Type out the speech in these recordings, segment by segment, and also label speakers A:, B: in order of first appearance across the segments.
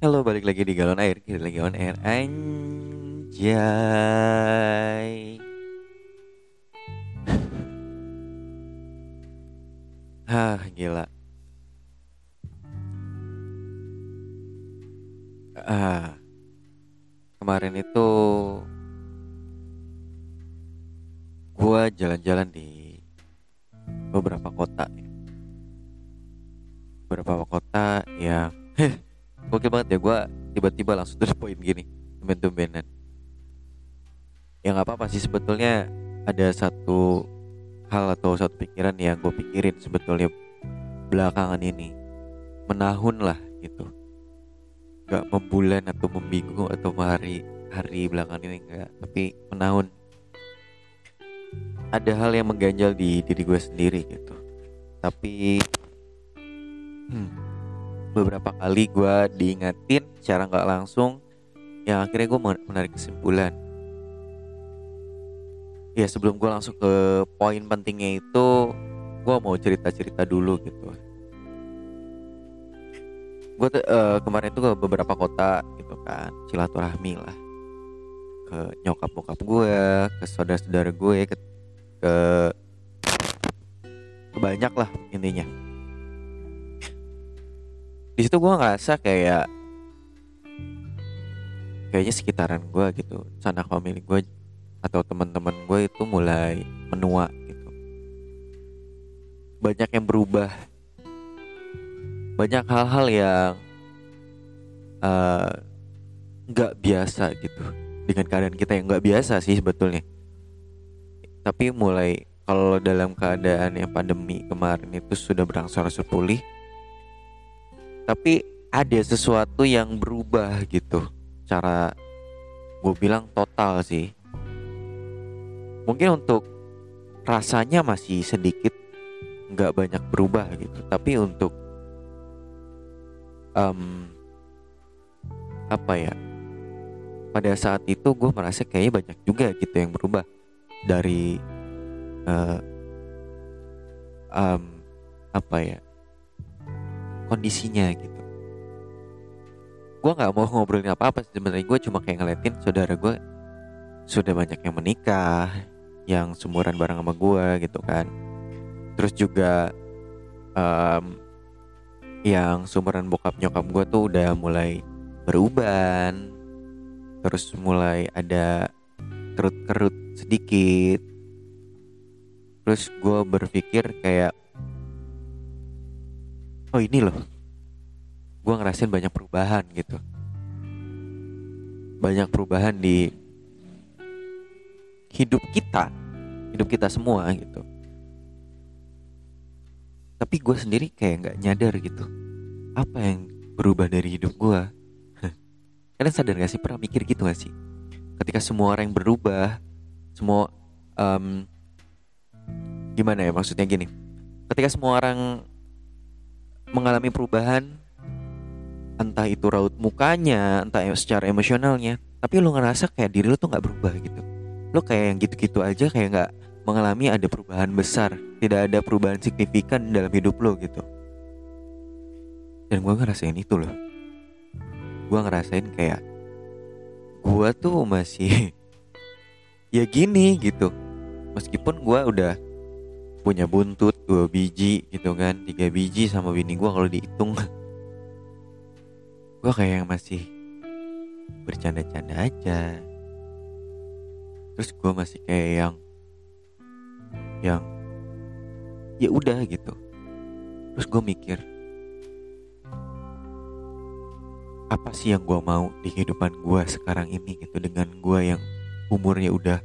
A: Halo, balik lagi di Galon Air. Kita lagi on air. Anjay. Hah, gila. Ah. Kemarin itu gua jalan-jalan di beberapa kota ya. Gokil banget ya gue tiba-tiba langsung to the point gini tumben-tumbenan. Ya nggak apa-apa sih sebetulnya ada satu hal atau satu pikiran yang gue pikirin sebetulnya belakangan ini. Menahun lah gitu. Nggak membulan atau membinggung atau hari hari belakangan ini enggak tapi menahun. Ada hal yang mengganjal di diri gue sendiri gitu. Tapi hmm, beberapa kali gue diingetin secara nggak langsung yang akhirnya gue menarik kesimpulan. Ya sebelum gue langsung ke poin pentingnya itu gue mau cerita-cerita dulu gitu. Gue uh, kemarin itu ke beberapa kota gitu kan silaturahmi lah. Ke nyokap bokap gue ke saudara-saudara gue ke, ke ke banyak lah intinya di situ gue ngerasa kayak kayaknya sekitaran gue gitu sanak family gue atau teman-teman gue itu mulai menua gitu. Banyak yang berubah. Banyak hal-hal yang eh, nggak uh, biasa gitu. Dengan keadaan kita yang nggak biasa sih sebetulnya. Tapi mulai kalau dalam keadaan yang pandemi kemarin itu sudah berangsur-angsur pulih tapi ada sesuatu yang berubah gitu. Cara gue bilang total sih. Mungkin untuk rasanya masih sedikit nggak banyak berubah gitu. Tapi untuk um, apa ya pada saat itu gue merasa kayaknya banyak juga gitu yang berubah. Dari uh, um, apa ya kondisinya gitu. Gue nggak mau ngobrolin apa apa sebenarnya. Gue cuma kayak ngeliatin saudara gue sudah banyak yang menikah yang semuran bareng sama gue gitu kan. Terus juga um, yang sumuran bokap nyokap gue tuh udah mulai beruban terus mulai ada kerut-kerut sedikit. Terus gue berpikir kayak oh ini loh. Gue ngerasain banyak perubahan gitu. Banyak perubahan di hidup kita. Hidup kita semua gitu. Tapi gue sendiri kayak nggak nyadar gitu. Apa yang berubah dari hidup gue kalian sadar gak sih? Pernah mikir gitu gak sih? Ketika semua orang yang berubah semua um, gimana ya? Maksudnya gini. Ketika semua orang mengalami perubahan entah itu raut mukanya entah secara emosionalnya tapi lo ngerasa kayak diri lo tuh nggak berubah gitu. Lo kayak yang gitu-gitu aja kayak nggak mengalami ada perubahan besar tidak ada perubahan signifikan dalam hidup lo gitu. Dan gue ngerasain itu loh. Gue ngerasain kayak gue tuh masih ya gini gitu. Meskipun gue udah punya buntut dua biji gitu kan. Tiga biji sama bini gue kalau dihitung. Gue kayak yang masih bercanda-canda aja. Terus gue masih kayak yang yang ya udah gitu. Terus gue mikir apa sih yang gue mau di kehidupan gue sekarang ini gitu dengan gue yang umurnya udah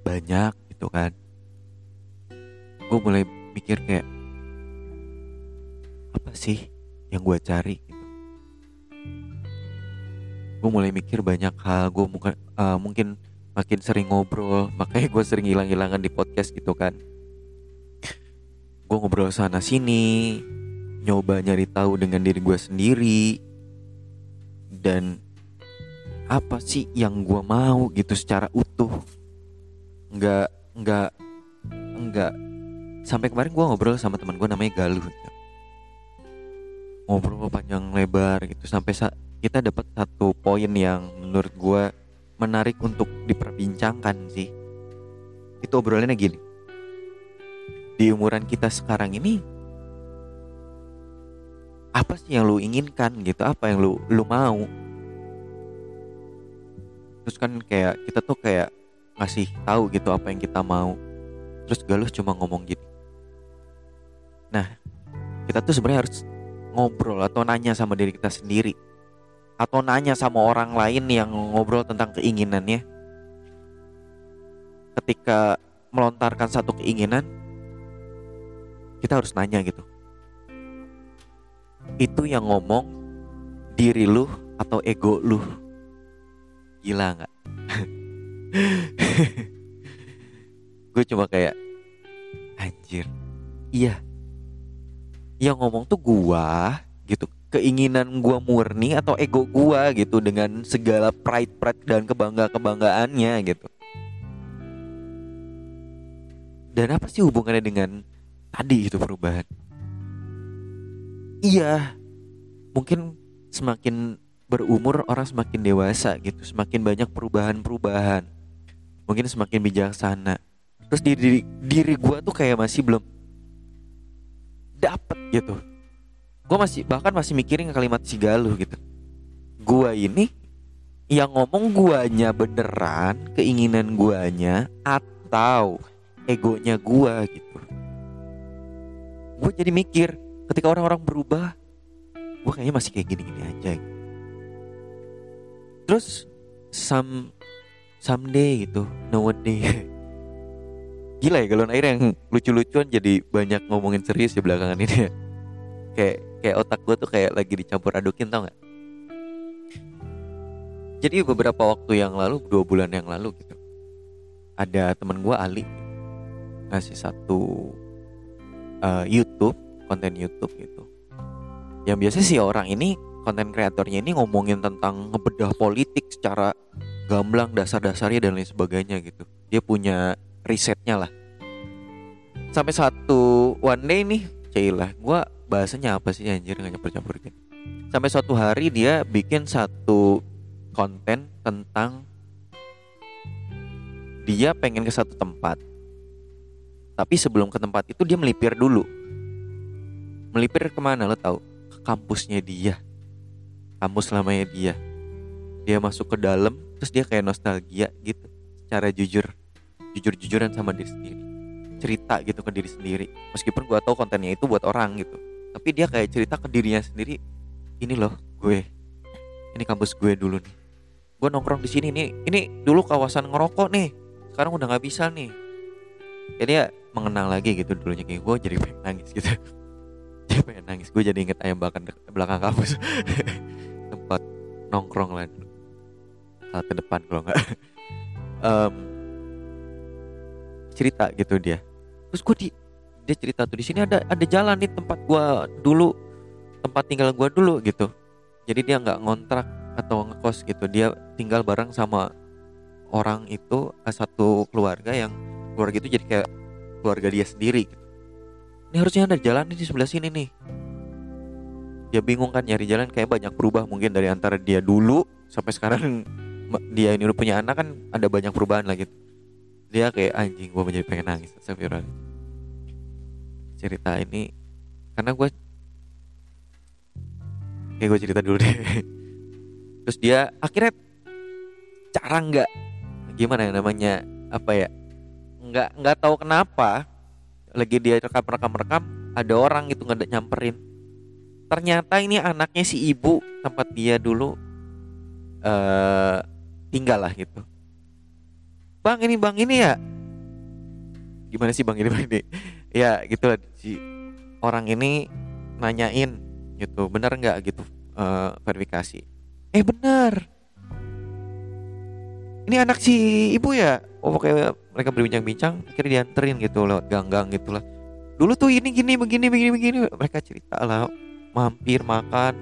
A: banyak gitu kan gue mulai mikir kayak apa sih yang gue cari? gitu. Gue mulai mikir banyak hal gue mungkin uh, mungkin makin sering ngobrol makanya gue sering hilang-hilangan di podcast gitu kan. Gue ngobrol sana sini nyoba nyari tahu dengan diri gue sendiri dan apa sih yang gue mau gitu secara utuh. Nggak nggak nggak sampai kemarin gue ngobrol sama teman gue namanya Galuh. Gitu. ngobrol panjang lebar gitu sampai sa kita dapat satu poin yang menurut gue menarik untuk diperbincangkan sih. Itu obrolannya gini. Di umuran kita sekarang ini apa sih yang lu inginkan gitu? Apa yang lu lu mau? Terus kan kayak kita tuh kayak ngasih tahu gitu apa yang kita mau. Terus Galuh cuma ngomong gini nah kita tuh sebenarnya harus ngobrol atau nanya sama diri kita sendiri. Atau nanya sama orang lain yang ngobrol tentang keinginannya. Ketika melontarkan satu keinginan kita harus nanya gitu. Itu yang ngomong diri lu atau ego lu. Gila nggak? Gue cuma kayak anjir. Iya yang ngomong tuh gua gitu. Keinginan gua murni atau ego gua gitu dengan segala pride pride dan kebangga kebanggaannya gitu. Dan apa sih hubungannya dengan tadi itu perubahan? Iya mungkin semakin berumur orang semakin dewasa gitu semakin banyak perubahan-perubahan mungkin semakin bijaksana. Terus diri diri gue tuh kayak masih belum dapet gitu. Gue masih bahkan masih mikirin kalimat si Galuh gitu. Gue ini yang ngomong guanya beneran keinginan guanya atau egonya gua gitu. Gue jadi mikir ketika orang-orang berubah gue kayaknya masih kayak gini-gini aja. Gitu. terus some someday gitu nowadays gila ya galon air yang lucu-lucuan jadi banyak ngomongin serius di belakangan ini ya. Kayak kayak otak gue tuh kayak lagi dicampur adukin tau nggak? Jadi beberapa waktu yang lalu dua bulan yang lalu gitu ada teman gue Ali ngasih satu uh, YouTube konten YouTube gitu. Yang biasa sih orang ini konten kreatornya ini ngomongin tentang ngebedah politik secara gamblang dasar-dasarnya dan lain sebagainya gitu. Dia punya risetnya lah. Sampai satu one day nih cailah gue bahasanya apa sih anjir nggak campur-campur gitu. Sampai suatu hari dia bikin satu konten tentang dia pengen ke satu tempat. Tapi sebelum ke tempat itu dia melipir dulu. Melipir ke mana lo tahu ke kampusnya dia. Kampus lamanya dia. Dia masuk ke dalam terus dia kayak nostalgia gitu secara jujur jujur-jujuran sama diri sendiri. Cerita gitu ke diri sendiri. Meskipun gue tahu kontennya itu buat orang gitu. Tapi dia kayak cerita ke dirinya sendiri ini loh gue. Ini kampus gue dulu nih. Gue nongkrong di sini nih. Ini dulu kawasan ngerokok nih. Sekarang udah nggak bisa nih. Jadi ya mengenang lagi gitu dulunya. Kayak gue jadi pengen nangis gitu. Jadi pengen nangis. Gue jadi inget ayam bakar belakang kampus. Tempat nongkrong lah dulu. Ke depan kalau nggak. Um, cerita gitu dia. Terus gue di dia cerita tuh di sini ada ada jalan nih tempat gue dulu tempat tinggal gue dulu gitu. Jadi dia nggak ngontrak atau ngekos gitu. Dia tinggal bareng sama orang itu eh, satu keluarga yang keluarga itu jadi kayak keluarga dia sendiri gitu. ini harusnya ada jalan di sebelah sini nih. Dia bingung kan nyari jalan kayak banyak berubah mungkin dari antara dia dulu sampai sekarang dia ini udah punya anak kan ada banyak perubahan lah gitu dia kayak anjing gue menjadi pengen nangis. Cerita ini karena gue kayak gue cerita dulu deh. Terus dia akhirnya cara nggak gimana ya namanya apa ya nggak nggak tahu kenapa lagi dia rekam rekam rekam ada orang gitu nggak nyamperin. Ternyata ini anaknya si ibu tempat dia dulu uh, tinggal lah gitu bang ini bang ini ya? Gimana sih bang ini bang ini? Ya gitu lah. Si orang ini nanyain gitu benar nggak? gitu uh, verifikasi. Eh benar ini anak si ibu ya? Oh kayak mereka berbincang-bincang akhirnya dianterin gitu lewat gang-gang gitulah dulu tuh ini gini begini begini begini. Mereka cerita lah mampir makan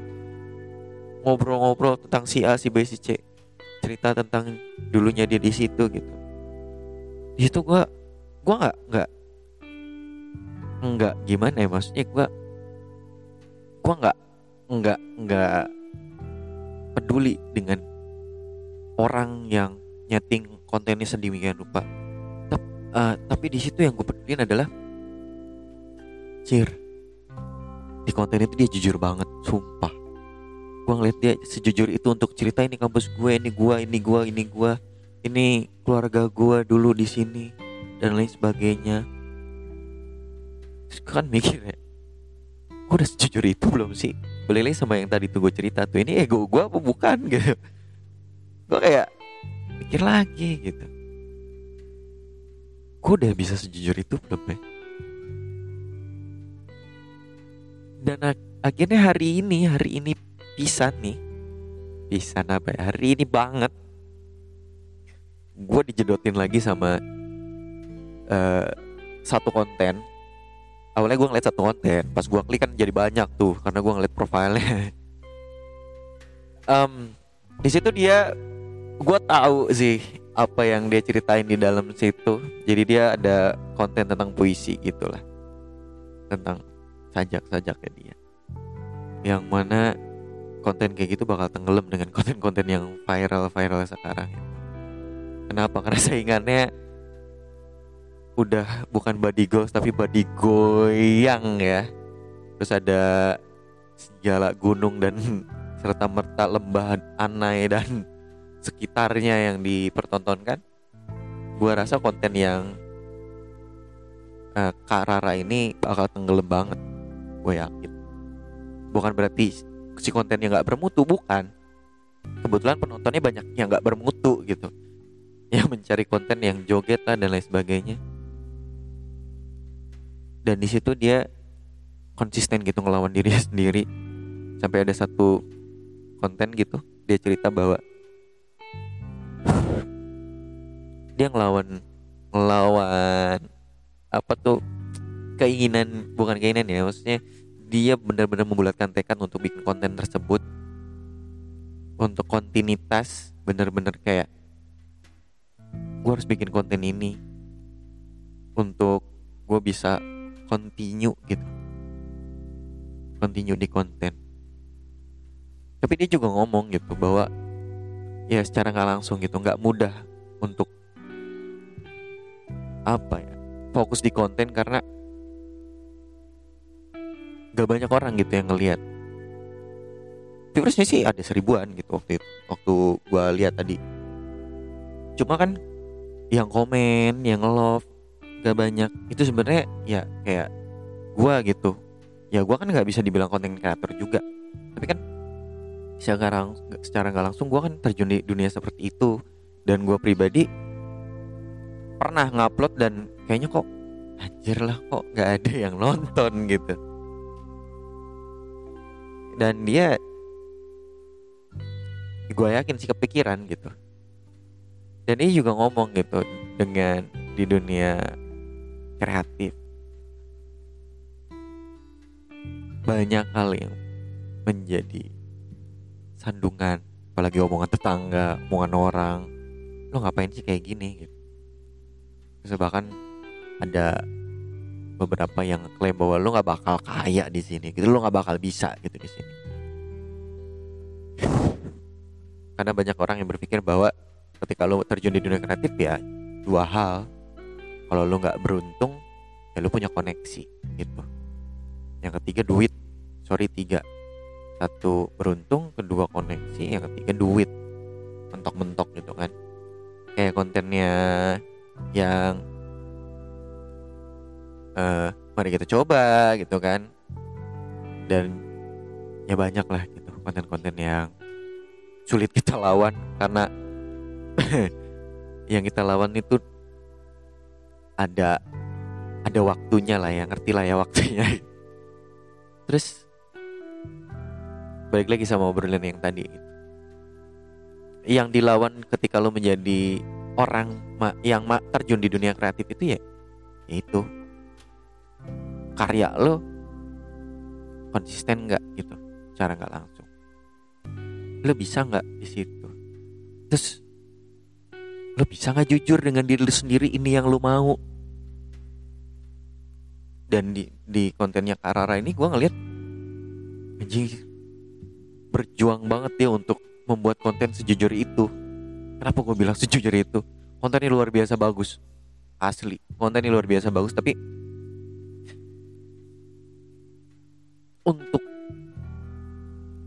A: ngobrol-ngobrol tentang si A si B si C. Cerita tentang dulunya dia di situ gitu di situ gue gue nggak nggak nggak gimana ya maksudnya gue gue nggak nggak nggak peduli dengan orang yang nyeting kontennya sedemikian rupa. Tep, uh, tapi di situ yang gue pedulin adalah cir di konten itu dia jujur banget sumpah. Gue ngeliat dia sejujur itu untuk cerita ini kampus gue ini gue ini gue ini gue ini keluarga gue dulu di sini dan lain sebagainya. Terus kan mikir ya gue udah sejujur itu belum sih? Boleh sama yang tadi tuh gue cerita tuh ini ego gue apa bukan gitu. Gue kayak pikir lagi gitu. Gue udah bisa sejujur itu belum ya? Dan ak- akhirnya hari ini hari ini pisan nih. Pisan apa ya? Hari ini banget gue dijedotin lagi sama eh, satu konten. Awalnya gue ngeliat satu konten pas gue klik kan jadi banyak tuh karena gue ngeliat profilnya. Em, di situ dia gue tahu sih apa yang dia ceritain di dalam situ. Jadi dia ada konten tentang puisi gitulah tentang sajak-sajaknya dia. Yang mana konten kayak gitu bakal tenggelam dengan konten-konten yang viral-viral sekarang kenapa? Karena saingannya udah bukan body goals tapi body goyang ya. Terus ada segala gunung dan serta merta lembah anai dan sekitarnya yang dipertontonkan. Gua rasa konten yang uh, Kak Rara ini bakal tenggelam banget gue yakin. Bukan berarti si kontennya nggak bermutu bukan. Kebetulan penontonnya banyak yang nggak bermutu gitu yang mencari konten yang joget lah dan lain sebagainya. Dan di situ dia konsisten gitu ngelawan diri sendiri. Sampai ada satu konten gitu dia cerita bahwa dia ngelawan ngelawan apa tuh keinginan bukan keinginan ya maksudnya dia benar-benar membulatkan tekad untuk bikin konten tersebut. Untuk kontinuitas benar-benar kayak gue harus bikin konten ini untuk gue bisa continue gitu. Continue di konten. Tapi dia juga ngomong gitu bahwa ya secara nggak langsung gitu nggak mudah untuk apa ya fokus di konten karena gak banyak orang gitu yang ngelihat. Viewersnya sih ada seribuan gitu waktu itu, waktu gua lihat tadi. Cuma kan yang komen yang love gak banyak. Itu sebenarnya ya kayak gua gitu. Ya gua kan nggak bisa dibilang konten kreator juga. Tapi kan secara secara nggak langsung gua kan terjun di dunia seperti itu. Dan gua pribadi pernah ngupload dan kayaknya kok anjir lah kok nggak ada yang nonton gitu. Dan dia gue yakin sih kepikiran gitu dan dia juga ngomong gitu dengan di dunia kreatif. Banyak hal yang menjadi sandungan apalagi omongan tetangga omongan orang. Lo ngapain sih kayak gini gitu? Terus bahkan ada beberapa yang klaim bahwa lo nggak bakal kaya di sini gitu. Lo nggak bakal bisa gitu di sini. Karena banyak orang yang berpikir bahwa ketika lo terjun di dunia kreatif ya dua hal. Kalau lo nggak beruntung ya lo punya koneksi gitu. Yang ketiga duit. Sorry tiga. Satu beruntung. Kedua koneksi. Yang ketiga duit. Mentok-mentok gitu kan. Kayak kontennya yang uh, mari kita coba gitu kan. Dan ya banyak lah gitu konten-konten yang sulit kita lawan. Karena yang kita lawan itu ada ada waktunya lah ya ngerti lah ya waktunya. Terus balik lagi sama obrolan yang tadi. Yang dilawan ketika lo menjadi orang yang terjun di dunia kreatif itu ya itu karya lo konsisten nggak gitu cara nggak langsung. Lo bisa nggak di situ? Terus lo bisa nggak jujur dengan diri lo sendiri ini yang lo mau? Dan di di kontennya Karara ini gue ngeliat anjing berjuang banget dia untuk membuat konten sejujur itu. Kenapa gue bilang sejujur itu? Kontennya luar biasa bagus. Asli kontennya luar biasa bagus tapi untuk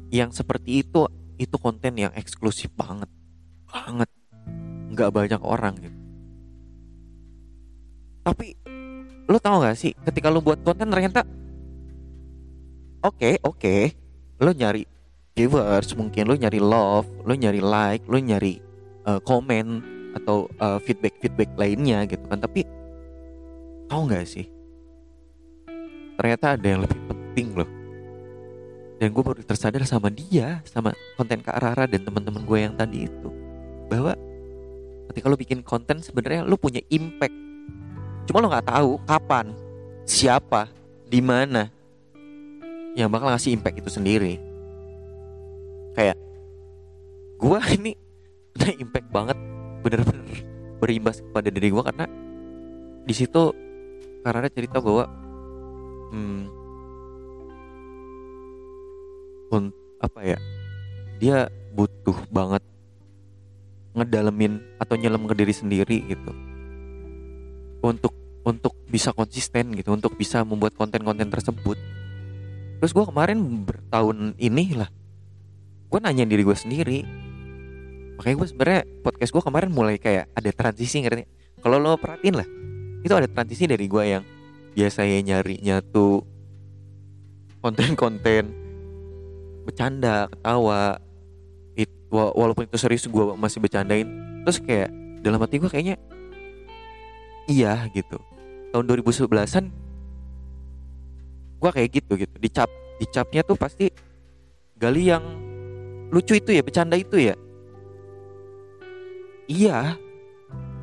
A: yang seperti itu itu konten yang eksklusif banget. Banget nggak banyak orang gitu. Tapi lo tau gak sih ketika lo buat konten ternyata oke okay, oke okay, lo nyari viewers mungkin lo nyari love lo nyari like lo nyari uh, komen atau uh, feedback feedback lainnya gitu kan. Tapi tau gak sih ternyata ada yang lebih penting loh. Dan gue baru tersadar sama dia sama konten Kak Rara dan teman-teman gue yang tadi itu bahwa ketika lo bikin konten sebenarnya lo punya impact. Cuma lo nggak tahu kapan siapa di mana yang bakal ngasih impact itu sendiri. Kayak gue ini udah impact banget bener-bener berimbas kepada diri gue karena di situ karena cerita bahwa hmm, apa ya dia butuh banget ngedalemin atau nyelam ke diri sendiri gitu. Untuk untuk bisa konsisten gitu untuk bisa membuat konten-konten tersebut. Terus gue kemarin bertahun ini lah gue nanya diri gue sendiri. Makanya gue sebenarnya podcast gue kemarin mulai kayak ada transisi ngerti? Kalau lo perhatiin lah itu ada transisi dari gue yang biasanya nyarinya tuh konten-konten bercanda ketawa it, walaupun itu serius gue masih bercandain. Terus kayak dalam hati gue kayaknya iya gitu. Tahun 2011an gue kayak gitu gitu. Dicap dicapnya tuh pasti gali yang lucu itu ya bercanda itu ya. Iya.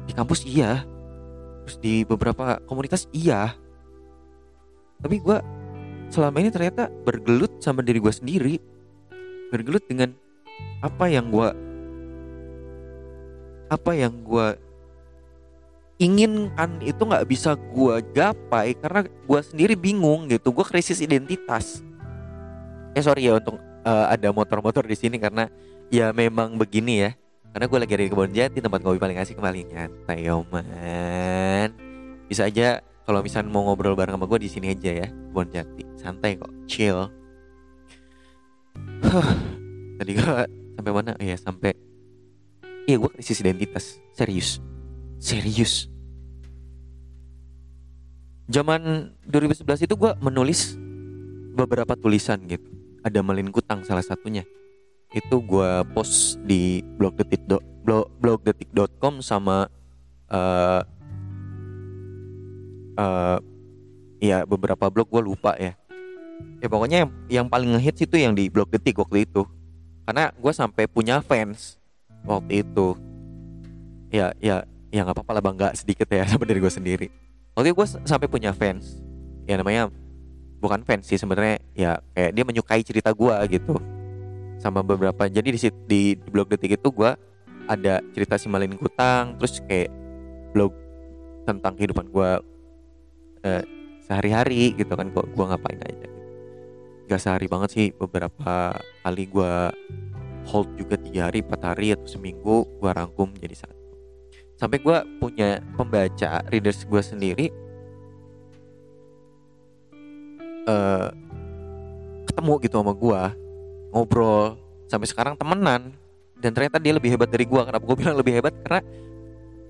A: Di kampus iya. Terus di beberapa komunitas iya. Tapi gue selama ini ternyata bergelut sama diri gue sendiri. Bergelut dengan apa yang gue apa yang gue inginkan itu nggak bisa gue gapai karena gue sendiri bingung gitu. Gue krisis identitas. Eh sorry ya untuk uh, ada motor-motor di sini karena ya memang begini ya. Karena gue lagi ada di kebun jati tempat ngopi paling asik paling nyantai man. Bisa aja kalau misalnya mau ngobrol bareng sama gue di sini aja ya kebun jati. Santai kok chill tadi gue sampai mana? Ya sampai. Iya gue krisis identitas. Serius. Serius. Zaman 2011 itu gue menulis beberapa tulisan gitu. Ada Melin Kutang salah satunya. Itu gue post di blog detik do, blog, blog detik.com sama uh, uh, ya beberapa blog gue lupa ya. Ya pokoknya yang, yang paling ngehits itu yang di blog detik waktu itu karena gue sampai punya fans waktu itu. Ya ya ya nggak apa-apa lah bangga sedikit ya sama diri gue sendiri. Waktu itu gue sampai punya fans. Ya namanya bukan fans sih sebenarnya ya kayak dia menyukai cerita gue gitu. Sama beberapa jadi di di, blog detik itu gue ada cerita si Malin Kutang terus kayak blog tentang kehidupan gue eh, sehari-hari gitu kan kok gue ngapain aja gak sehari banget sih beberapa kali gue hold juga tiga hari empat hari atau seminggu gue rangkum jadi satu. Sampai gue punya pembaca readers gue sendiri uh, ketemu gitu sama gue ngobrol sampai sekarang temenan dan ternyata dia lebih hebat dari gue kenapa gue bilang lebih hebat? Karena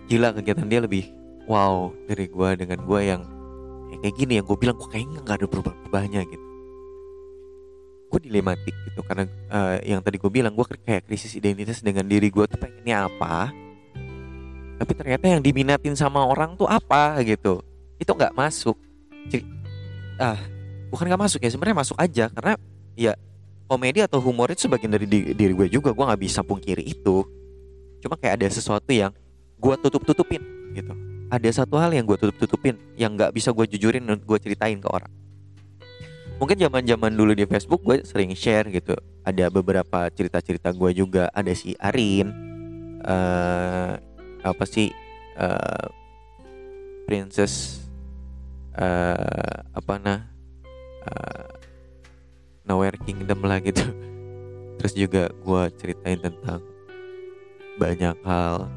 A: gila kegiatan dia lebih wow dari gue dengan gue yang kayak gini yang gue bilang kok kayaknya nggak ada perubahan-perubahannya gitu gue dilematik gitu karena uh, yang tadi gue bilang gue kayak krisis identitas dengan diri gue tuh pengennya apa tapi ternyata yang diminatin sama orang tuh apa gitu. Itu nggak masuk. Jadi ah bukan nggak masuk ya sebenarnya masuk aja karena ya komedi atau humor itu sebagian dari di, diri gue juga gue nggak bisa pungkiri itu. Cuma kayak ada sesuatu yang gue tutup tutupin gitu. Ada satu hal yang gue tutup tutupin yang nggak bisa gue jujurin dan gue ceritain ke orang mungkin zaman zaman dulu di Facebook gue sering share gitu. Ada beberapa cerita cerita gue juga. Ada si Arin uh, apa sih uh, Princess uh, apa nah uh, Nowhere Kingdom lah gitu. Terus juga gue ceritain tentang banyak hal.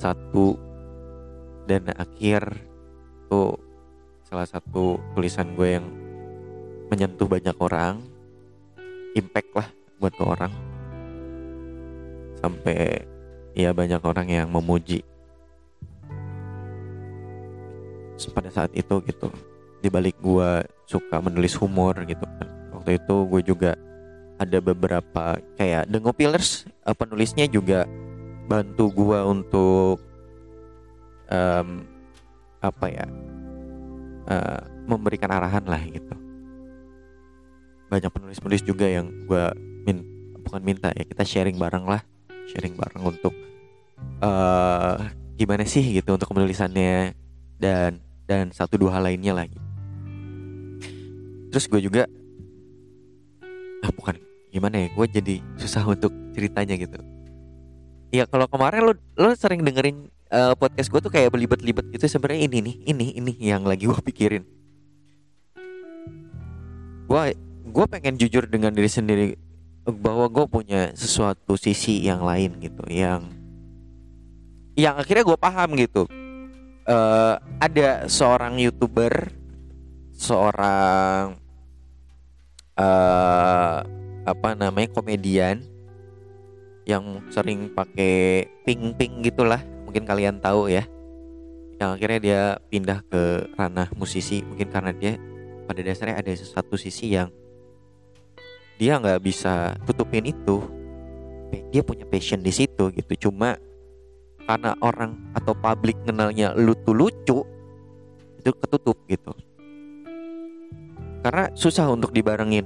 A: Satu dan akhir tuh salah satu tulisan gue yang menyentuh banyak orang impact lah buat ke orang. Sampai ya banyak orang yang memuji. Pada saat itu gitu. Dibalik gue suka menulis humor gitu kan. Waktu itu gue juga ada beberapa kayak The Ngopilers uh, penulisnya juga bantu gue untuk um, apa ya uh, memberikan arahan lah gitu banyak penulis-penulis juga yang gue min bukan minta ya kita sharing bareng lah. Sharing bareng untuk uh, gimana sih gitu untuk penulisannya dan dan satu dua hal lainnya lagi. Terus gue juga ah bukan gimana ya gue jadi susah untuk ceritanya gitu. Ya kalau kemarin lo lo sering dengerin uh, podcast gue tuh kayak belibet-libet gitu sebenarnya ini nih ini ini yang lagi gue pikirin. Gue gue pengen jujur dengan diri sendiri bahwa gue punya sesuatu sisi yang lain gitu yang yang akhirnya gue paham gitu. Uh, ada seorang youtuber seorang uh, apa namanya komedian yang sering pakai ping ping gitulah mungkin kalian tahu ya. Yang akhirnya dia pindah ke ranah musisi mungkin karena dia pada dasarnya ada sesuatu sisi yang dia nggak bisa tutupin itu. Dia punya passion di situ gitu. Cuma karena orang atau publik kenalnya lu tuh lucu itu ketutup gitu. Karena susah untuk dibarengin.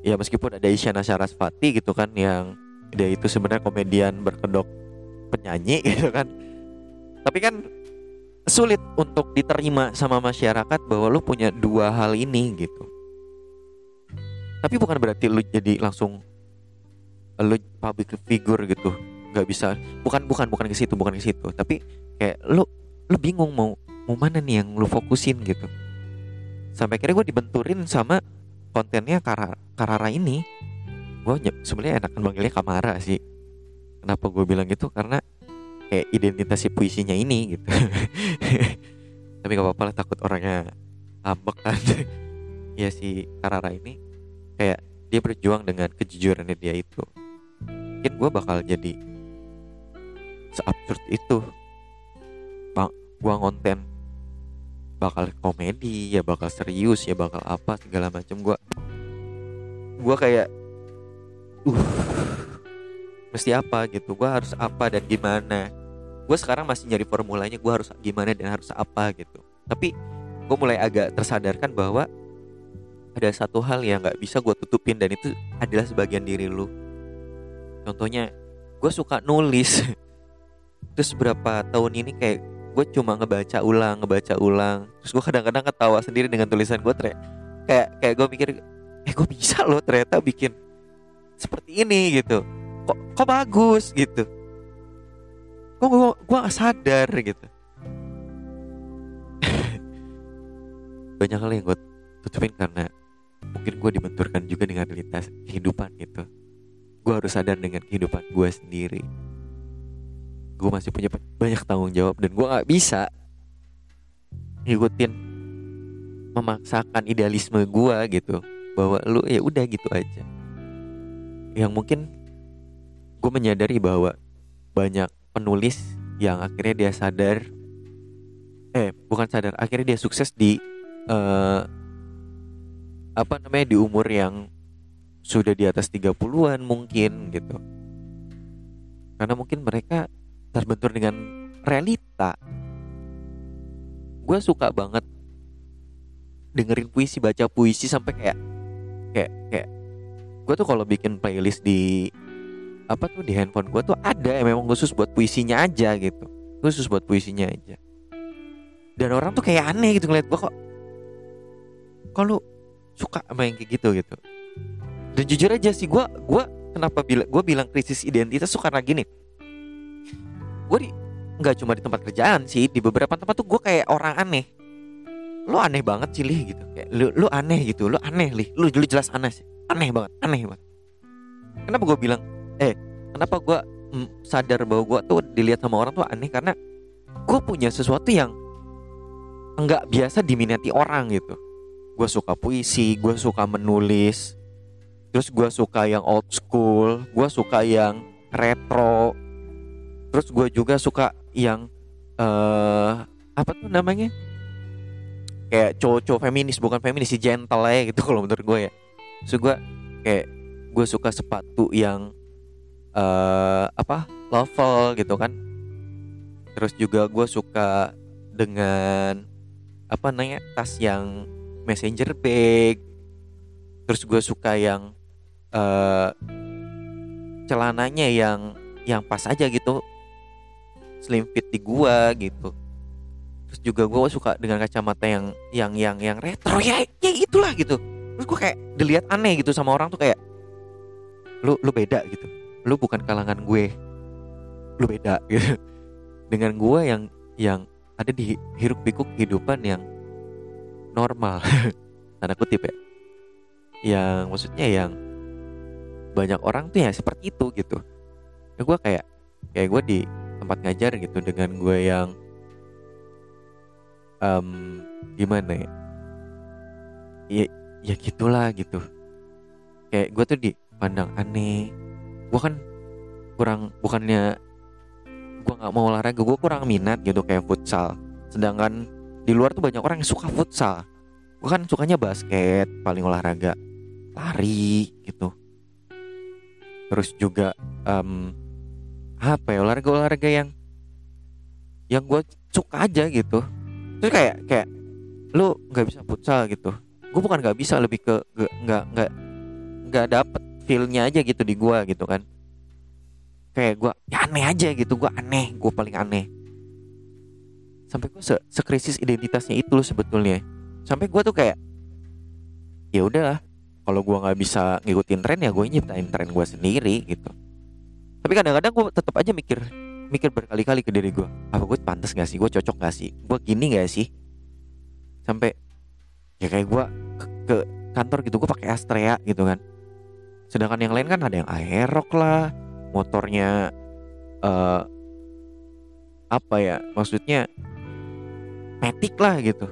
A: Ya meskipun ada Isyana Sarasvati gitu kan yang dia itu sebenarnya komedian berkedok penyanyi gitu kan. Tapi kan sulit untuk diterima sama masyarakat bahwa lu punya dua hal ini gitu tapi bukan berarti lu jadi langsung lu public figure gitu. Nggak bisa. Bukan bukan bukan ke situ bukan ke situ. Tapi kayak lu lu bingung mau mau mana nih yang lu fokusin gitu. Sampai akhirnya gue dibenturin sama kontennya Kara, Karara ini. Gue sebenarnya enakan manggilnya Kamara sih. Kenapa gue bilang gitu? Karena kayak identitas si puisinya ini gitu. Tapi gak apa-apa lah takut orangnya ambek kan. Ya si Karara ini kayak dia berjuang dengan kejujurannya dia itu mungkin gue bakal jadi seabsurd itu. Bang gua konten bakal komedi ya bakal serius ya bakal apa segala macam gue gue kayak uh mesti apa gitu? Gue harus apa dan gimana? Gue sekarang masih nyari formulanya gue harus gimana dan harus apa gitu. Tapi gue mulai agak tersadarkan bahwa ada satu hal yang nggak bisa gue tutupin dan itu adalah sebagian diri lu. Contohnya gue suka nulis. Terus berapa tahun ini kayak gue cuma ngebaca ulang ngebaca ulang. Terus gue kadang-kadang ketawa sendiri dengan tulisan gue kayak kayak gue mikir eh gue bisa loh ternyata bikin seperti ini gitu. Kok kok bagus? gitu. Kok gue gue gak sadar gitu. Banyak hal yang gue tutupin karena mungkin gue dibenturkan juga dengan realitas kehidupan gitu. Gue harus sadar dengan kehidupan gue sendiri. Gue masih punya banyak tanggung jawab dan gue nggak bisa ngikutin memaksakan idealisme gue gitu bahwa lu ya udah gitu aja. Yang mungkin gue menyadari bahwa banyak penulis yang akhirnya dia sadar eh bukan sadar akhirnya dia sukses di uh, apa namanya di umur yang sudah di atas 30-an mungkin gitu. Karena mungkin mereka terbentur dengan realita. Gue suka banget dengerin puisi baca puisi sampai kayak kayak kayak gue tuh kalau bikin playlist di apa tuh di handphone gue tuh ada yang memang khusus buat puisinya aja gitu. Khusus buat puisinya aja. Dan orang tuh kayak aneh gitu ngeliat gue kok. Kalau suka sama yang kayak gitu gitu. Dan jujur aja sih gue gue kenapa bilang gue bilang krisis identitas tuh karena gini. Gue di nggak cuma di tempat kerjaan sih di beberapa tempat tuh gue kayak orang aneh. Lo aneh banget sih lih gitu. Kayak lu lu aneh gitu lu aneh lih. Lu, lu jelas aneh sih. Aneh banget aneh banget. Kenapa gue bilang eh kenapa gue mm, sadar bahwa gue tuh dilihat sama orang tuh aneh? Karena gue punya sesuatu yang nggak biasa diminati orang gitu gue suka puisi gue suka menulis. Terus gue suka yang old school gue suka yang retro. Terus gue juga suka yang uh, apa tuh namanya? Kayak cowok-cowok feminis bukan feminis si gentle ya gitu kalau menurut gue ya. So gue kayak gue suka sepatu yang uh, apa level gitu kan. Terus juga gue suka dengan apa namanya tas yang messenger bag. Terus gue suka yang uh, celananya yang yang pas aja gitu. Slim fit di gua gitu. Terus juga gue suka dengan kacamata yang yang yang yang retro. Ya ya itulah gitu. Terus gue kayak dilihat aneh gitu sama orang tuh kayak lu lu beda gitu. Lu bukan kalangan gue. Lu beda. Gitu dengan gue yang yang ada di hiruk pikuk kehidupan yang normal. Tanda kutip ya. Yang maksudnya yang banyak orang tuh ya seperti itu gitu. Ya gue kayak kayak gue di tempat ngajar gitu dengan gue yang um, gimana ya? Ya ya gitulah gitu. Kayak gue tuh dipandang aneh. Gue kan kurang bukannya gue nggak mau olahraga gue kurang minat gitu kayak futsal. Sedangkan di luar tuh banyak orang yang suka futsal. Gue kan sukanya basket paling olahraga lari gitu. Terus juga um, apa ya olahraga olahraga yang yang gue suka aja gitu. Terus kayak kayak lu nggak bisa futsal gitu. Gue bukan nggak bisa lebih ke nggak nggak nggak dapet feelnya aja gitu di gue gitu kan. Kayak gue ya aneh aja gitu gue aneh gue paling aneh sampai gue se sekrisis identitasnya itu loh sebetulnya. Sampai gue tuh kayak ya udahlah kalau gue nggak bisa ngikutin tren ya gue nyiptain tren gue sendiri gitu. Tapi kadang-kadang gue tetap aja mikir mikir berkali-kali ke diri gue apa gue pantas gak sih? Gue cocok gak sih? Gue gini gak sih? Sampai ya kayak gue ke, ke kantor gitu gue pakai Astrea gitu kan. Sedangkan yang lain kan ada yang Aerox lah motornya uh, apa ya maksudnya metik lah gitu.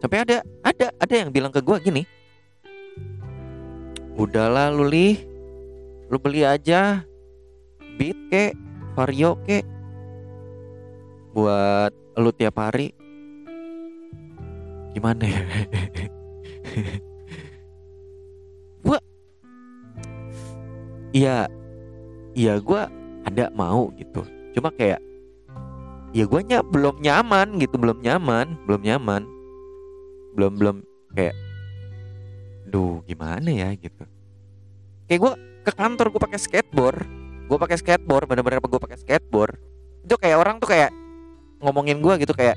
A: Sampai ada ada ada yang bilang ke gue gini. Udahlah lu li lu beli aja. Beat ke vario ke. Buat lu tiap hari. Gimana ya? Gua iya. Iya gua ada mau gitu. Cuma kayak ya gue ny belum nyaman gitu belum nyaman belum nyaman. Belum belum kayak duh gimana ya? gitu. Kayak gue ke kantor gue pakai skateboard gue pakai skateboard bener-bener gue pakai skateboard. Itu kayak orang tuh kayak ngomongin gue gitu kayak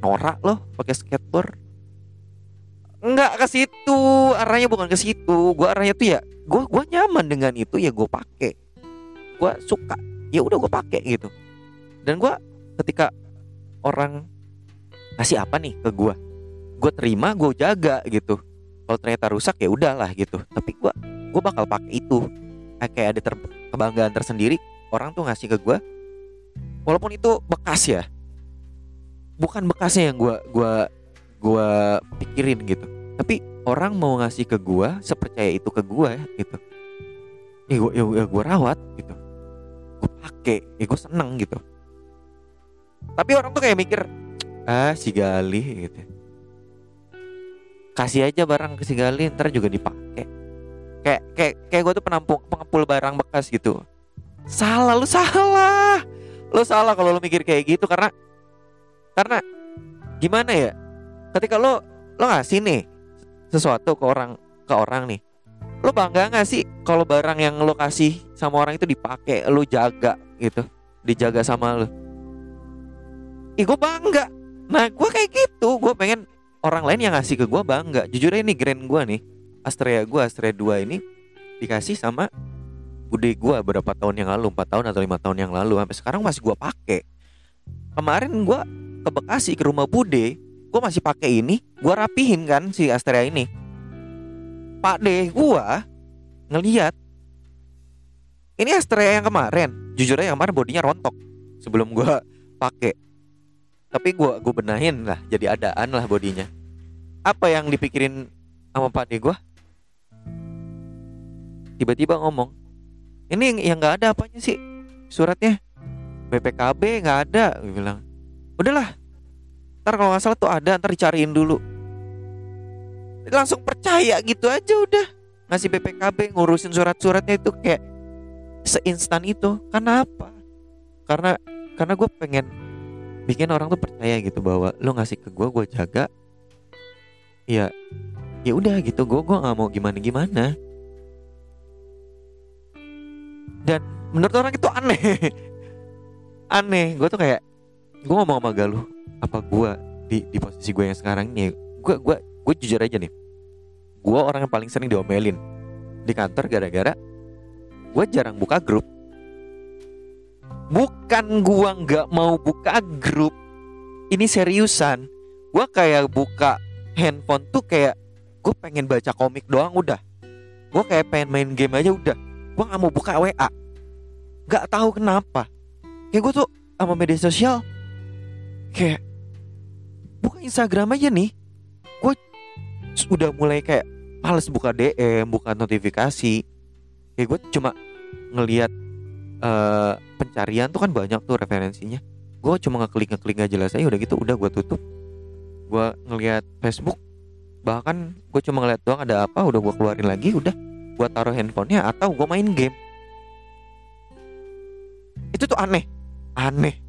A: norak loh pakai skateboard. Nggak ke situ arahnya bukan ke situ gue arahnya tuh ya gue gue nyaman dengan itu ya gue pakai. Gue suka ya udah gue pakai gitu dan gue ketika orang ngasih apa nih ke gue gue terima gue jaga gitu. Kalau ternyata rusak ya udahlah gitu. Tapi gue gue bakal pakai itu. Kayak ada ter kebanggaan tersendiri orang tuh ngasih ke gue walaupun itu bekas ya. Bukan bekasnya yang gue gua gua pikirin gitu. Tapi orang mau ngasih ke gue sepercaya itu ke gue gitu. Ya gue ya, ya gue rawat gitu. Gue pakai ya gue seneng gitu tapi orang tuh kayak mikir ah si Gali gitu. Kasih aja barang ke si Gali ntar juga dipakai kayak kayak kayak gue tuh penampung pengepul barang bekas gitu. Salah lu salah. Lu salah kalau lu mikir kayak gitu karena karena gimana ya ketika lo lo ngasih nih sesuatu ke orang ke orang nih lo bangga nggak sih kalau barang yang lo kasih sama orang itu dipakai lo jaga gitu dijaga sama lo Ih gue bangga. Nah gue kayak gitu. Gue pengen orang lain yang ngasih ke gue bangga. Jujur ini grand gue nih. Astrea gue Astrea 2 ini Dikasih sama Bude gue berapa tahun yang lalu. 4 tahun atau lima tahun yang lalu. Sampai sekarang masih gue pakai. Kemarin gue ke Bekasi ke rumah Bude. Gue masih pakai ini. Gue rapihin kan si Astrea ini. Pak deh gue Ngeliat ini Astrea yang kemarin. Jujur aja yang kemarin bodinya rontok sebelum gue pakai tapi gue gue benahin lah jadi adaan lah bodinya. Apa yang dipikirin sama pak de gue tiba-tiba ngomong ini yang nggak ada apanya sih? Suratnya BPKB nggak ada gue bilang. Udahlah ntar kalau nggak salah tuh ada ntar dicariin dulu. Langsung percaya gitu aja udah. Ngasih BPKB ngurusin surat-suratnya itu kayak seinstan itu. Karena apa? Karena karena gue pengen bikin orang tuh percaya gitu bahwa lo ngasih ke gue gue jaga. Ya ya udah gitu gue gue nggak mau gimana gimana dan menurut orang itu aneh. Aneh gue tuh kayak gue ngomong sama Galuh apa gue di di posisi gue yang sekarang ini gue gue gue jujur aja nih. Gue orang yang paling sering diomelin di kantor gara-gara gue jarang buka grup bukan gue nggak mau buka grup. Ini seriusan. Gue kayak buka handphone tuh kayak gue pengen baca komik doang udah. Gue kayak pengen main game aja udah. Gue nggak mau buka WA nggak tahu kenapa. Kayak gue tuh sama media sosial kayak buka Instagram aja nih. Gue udah mulai kayak males buka DM buka notifikasi. Kayak gue cuma ngelihat uh, pencarian tuh kan banyak tuh referensinya. Gue cuma ngeklik ngeklik nggak jelas aja udah gitu udah gue tutup. Gue ngelihat Facebook bahkan gue cuma ngeliat doang ada apa udah gue keluarin lagi udah. Gue taruh handphonenya atau gue main game. Itu tuh aneh aneh.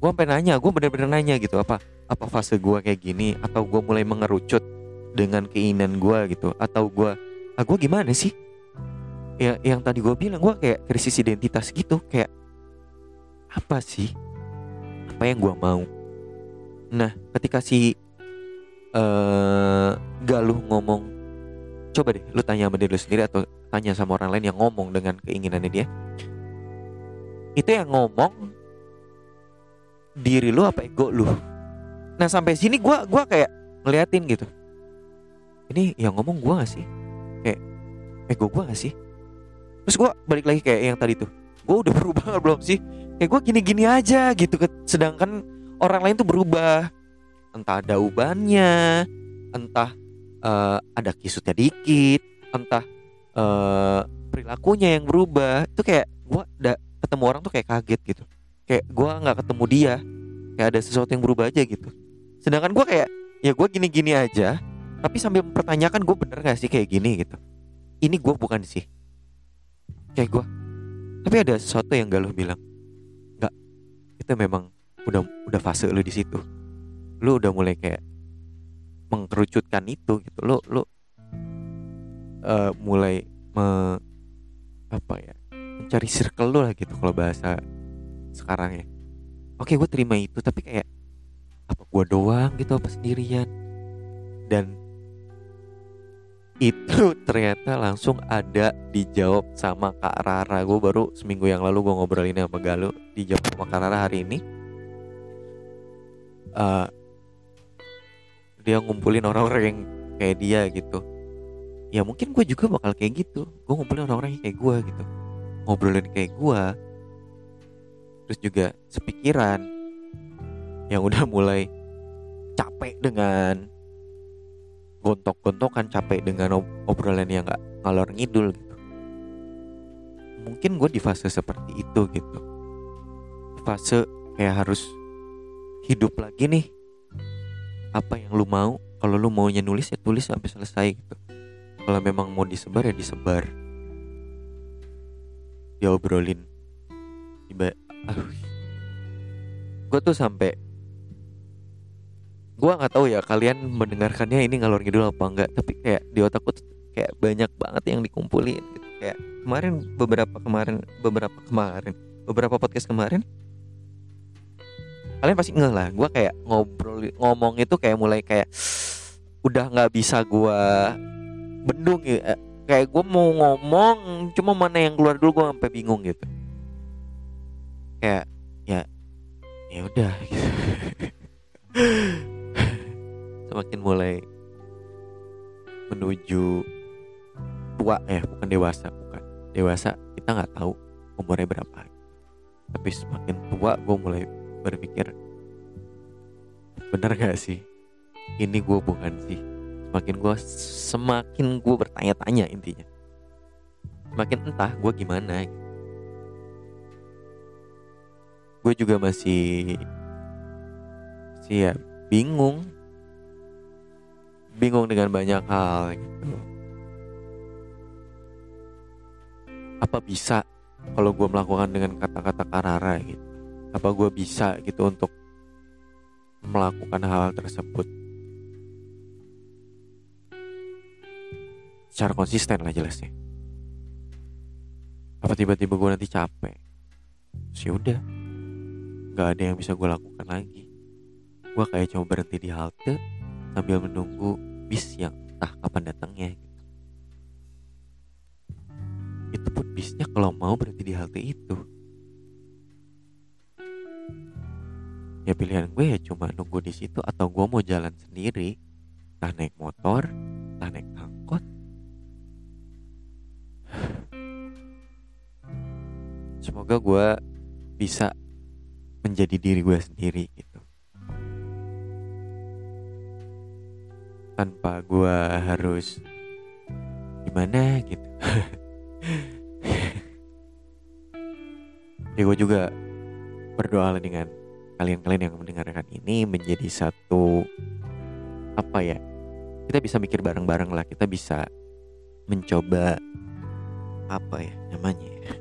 A: Gue sampai nanya gue bener-bener nanya gitu apa apa fase gue kayak gini? Atau gue mulai mengerucut dengan keinginan gue gitu? Atau gue ah gue gimana sih ya yang tadi gue bilang gue kayak krisis identitas gitu kayak apa sih? Apa yang gue mau? Nah ketika si uh, Galuh ngomong coba deh lu tanya sama diri lu sendiri atau tanya sama orang lain yang ngomong dengan keinginannya dia. Itu yang ngomong diri lu apa ego lu? Nah sampai sini gue gua kayak ngeliatin gitu. Ini yang ngomong gue gak sih? Kayak ego gue gak sih terus gue balik lagi kayak yang tadi tuh. Gue udah berubah belum sih? Kayak gue gini-gini aja gitu sedangkan orang lain tuh berubah. Entah ada ubannya entah uh, ada kisutnya dikit entah uh, perilakunya yang berubah. Itu kayak gue ada ketemu orang tuh kayak kaget gitu. Kayak gue nggak ketemu dia. Kayak ada sesuatu yang berubah aja gitu. Sedangkan gue kayak ya gue gini-gini aja. Tapi sambil mempertanyakan gue bener gak sih kayak gini gitu? Ini gue bukan sih kayak gue tapi ada sesuatu yang Galuh bilang nggak itu memang udah udah fase lu di situ. Lu udah mulai kayak mengkerucutkan itu gitu. Lu lu uh, mulai me, apa ya mencari circle lu lah gitu kalau bahasa sekarang ya. Oke gue terima itu tapi kayak apa gue doang gitu apa sendirian? Dan itu ternyata langsung ada dijawab sama Kak Rara. Gue baru seminggu yang lalu gue ngobrolin sama Galuh dijawab sama Kak Rara hari ini. Uh, dia ngumpulin orang-orang yang kayak dia gitu. Ya mungkin gue juga bakal kayak gitu. Gue ngumpulin orang-orang yang kayak gue gitu. Ngobrolin kayak gue terus juga sepikiran yang udah mulai capek dengan gontok-gontokan capek dengan obrolan yang gak ngalor ngidul gitu. Mungkin gue di fase seperti itu gitu. Fase kayak harus hidup lagi nih. Apa yang lu mau? Kalau lu maunya nulis ya tulis sampai selesai gitu. Kalau memang mau disebar ya disebar. Ya obrolin tiba gue tuh sampai gue nggak tahu ya kalian mendengarkannya ini ngalor ngidul apa enggak tapi kayak di otakku tuh kayak banyak banget yang dikumpulin gitu. kayak kemarin beberapa kemarin beberapa kemarin beberapa podcast kemarin kalian pasti ngeh lah. Gue kayak ngobrol ngomong itu kayak mulai kayak udah nggak bisa gue bendung ya. Kayak gue mau ngomong cuma mana yang keluar dulu gue sampai bingung gitu. Kayak ya ya udah semakin mulai menuju tua eh bukan dewasa bukan. Dewasa kita nggak tahu umurnya berapa. Tapi semakin tua gue mulai berpikir bener gak sih? Ini gue bukan sih. Semakin gue semakin gue bertanya-tanya intinya. Semakin entah gue gimana. Gue juga masih sih ya bingung bingung dengan banyak hal gitu. Apa bisa kalau gue melakukan dengan kata-kata karara gitu? Apa gue bisa gitu untuk melakukan hal, tersebut? Secara konsisten lah jelasnya. Apa tiba-tiba gue nanti capek? Sih ya udah nggak ada yang bisa gue lakukan lagi. Gue kayak cuma berhenti di halte sambil menunggu bis yang entah kapan datangnya gitu. itu pun bisnya kalau mau berhenti di halte itu. Ya pilihan gue ya cuma nunggu di situ atau gue mau jalan sendiri. Entah naik motor entah naik angkot. Semoga gue bisa menjadi diri gue sendiri gitu tanpa gue harus gimana gitu. Ya gue juga berdoa dengan kalian-kalian yang mendengarkan ini menjadi satu apa ya kita bisa mikir bareng-bareng lah kita bisa mencoba apa ya namanya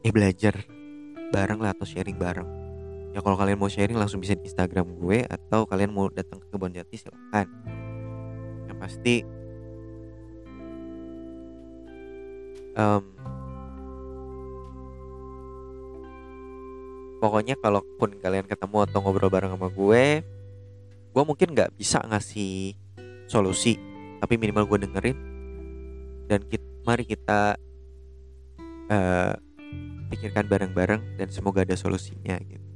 A: ya belajar bareng lah atau sharing bareng ya kalau kalian mau sharing langsung bisa di Instagram gue atau kalian mau datang ke kebun jati silahkan yang pasti um, pokoknya kalaupun kalian ketemu atau ngobrol bareng sama gue gue mungkin nggak bisa ngasih solusi tapi minimal gue dengerin. Dan kita, mari kita uh, pikirkan bareng-bareng dan semoga ada solusinya gitu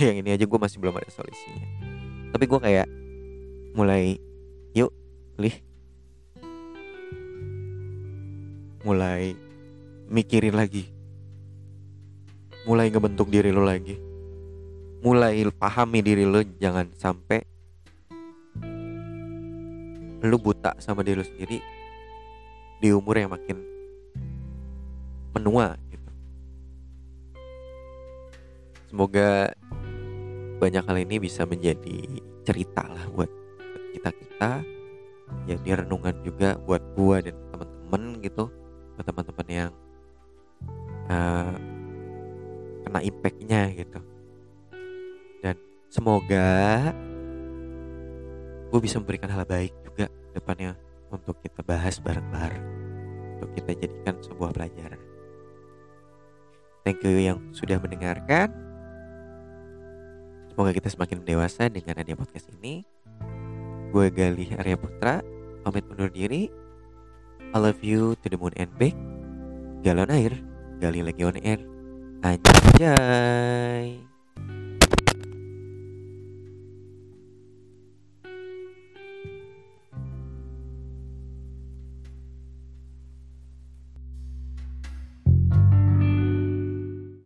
A: yang ini aja gue masih belum ada solusinya. Tapi gue kayak mulai yuk lih. Mulai mikirin lagi. Mulai ngebentuk diri lo lagi. Mulai pahami diri lo jangan sampai lo buta sama diri lo sendiri di umur yang makin menua gitu. Semoga banyak hal ini bisa menjadi cerita lah buat kita kita jadi renungan juga buat gua dan teman-teman gitu buat teman-teman yang uh, kena impactnya gitu. Dan semoga gue bisa memberikan hal baik juga depannya untuk kita bahas bareng-bareng untuk kita jadikan sebuah pelajaran. Thank you yang sudah mendengarkan Semoga kita semakin dewasa dengan adanya podcast ini. Gue Galih Arya Putra, pamit undur diri. I love you to the moon and back. Galon air, gali lagi on air. Anjay.